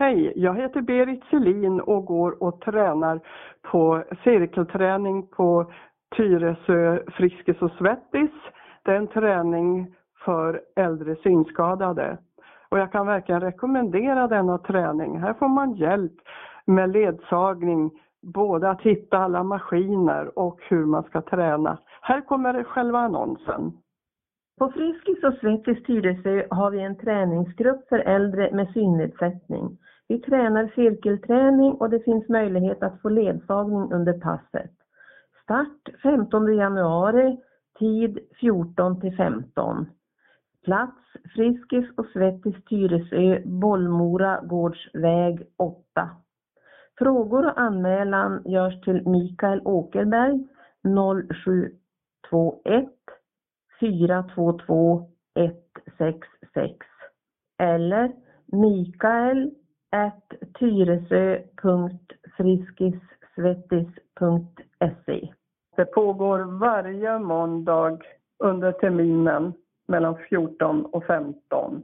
Hej, jag heter Berit Selin och går och tränar på cirkelträning på Tyresö Friskis och Svettis. Det är en träning för äldre synskadade. Och jag kan verkligen rekommendera denna träning. Här får man hjälp med ledsagning, både att hitta alla maskiner och hur man ska träna. Här kommer själva annonsen. På Friskis och Svettis Tyresö har vi en träningsgrupp för äldre med synnedsättning. Vi tränar cirkelträning och det finns möjlighet att få ledsagning under passet. Start 15 januari, tid 14 till 15. Plats Friskis och Svettis Tyresö, Bollmora Gårdsväg 8. Frågor och anmälan görs till Mikael Åkerberg 0721 422 166 eller Mikael tyresö.friskissvettis.se. Det pågår varje måndag under terminen mellan 14 och 15.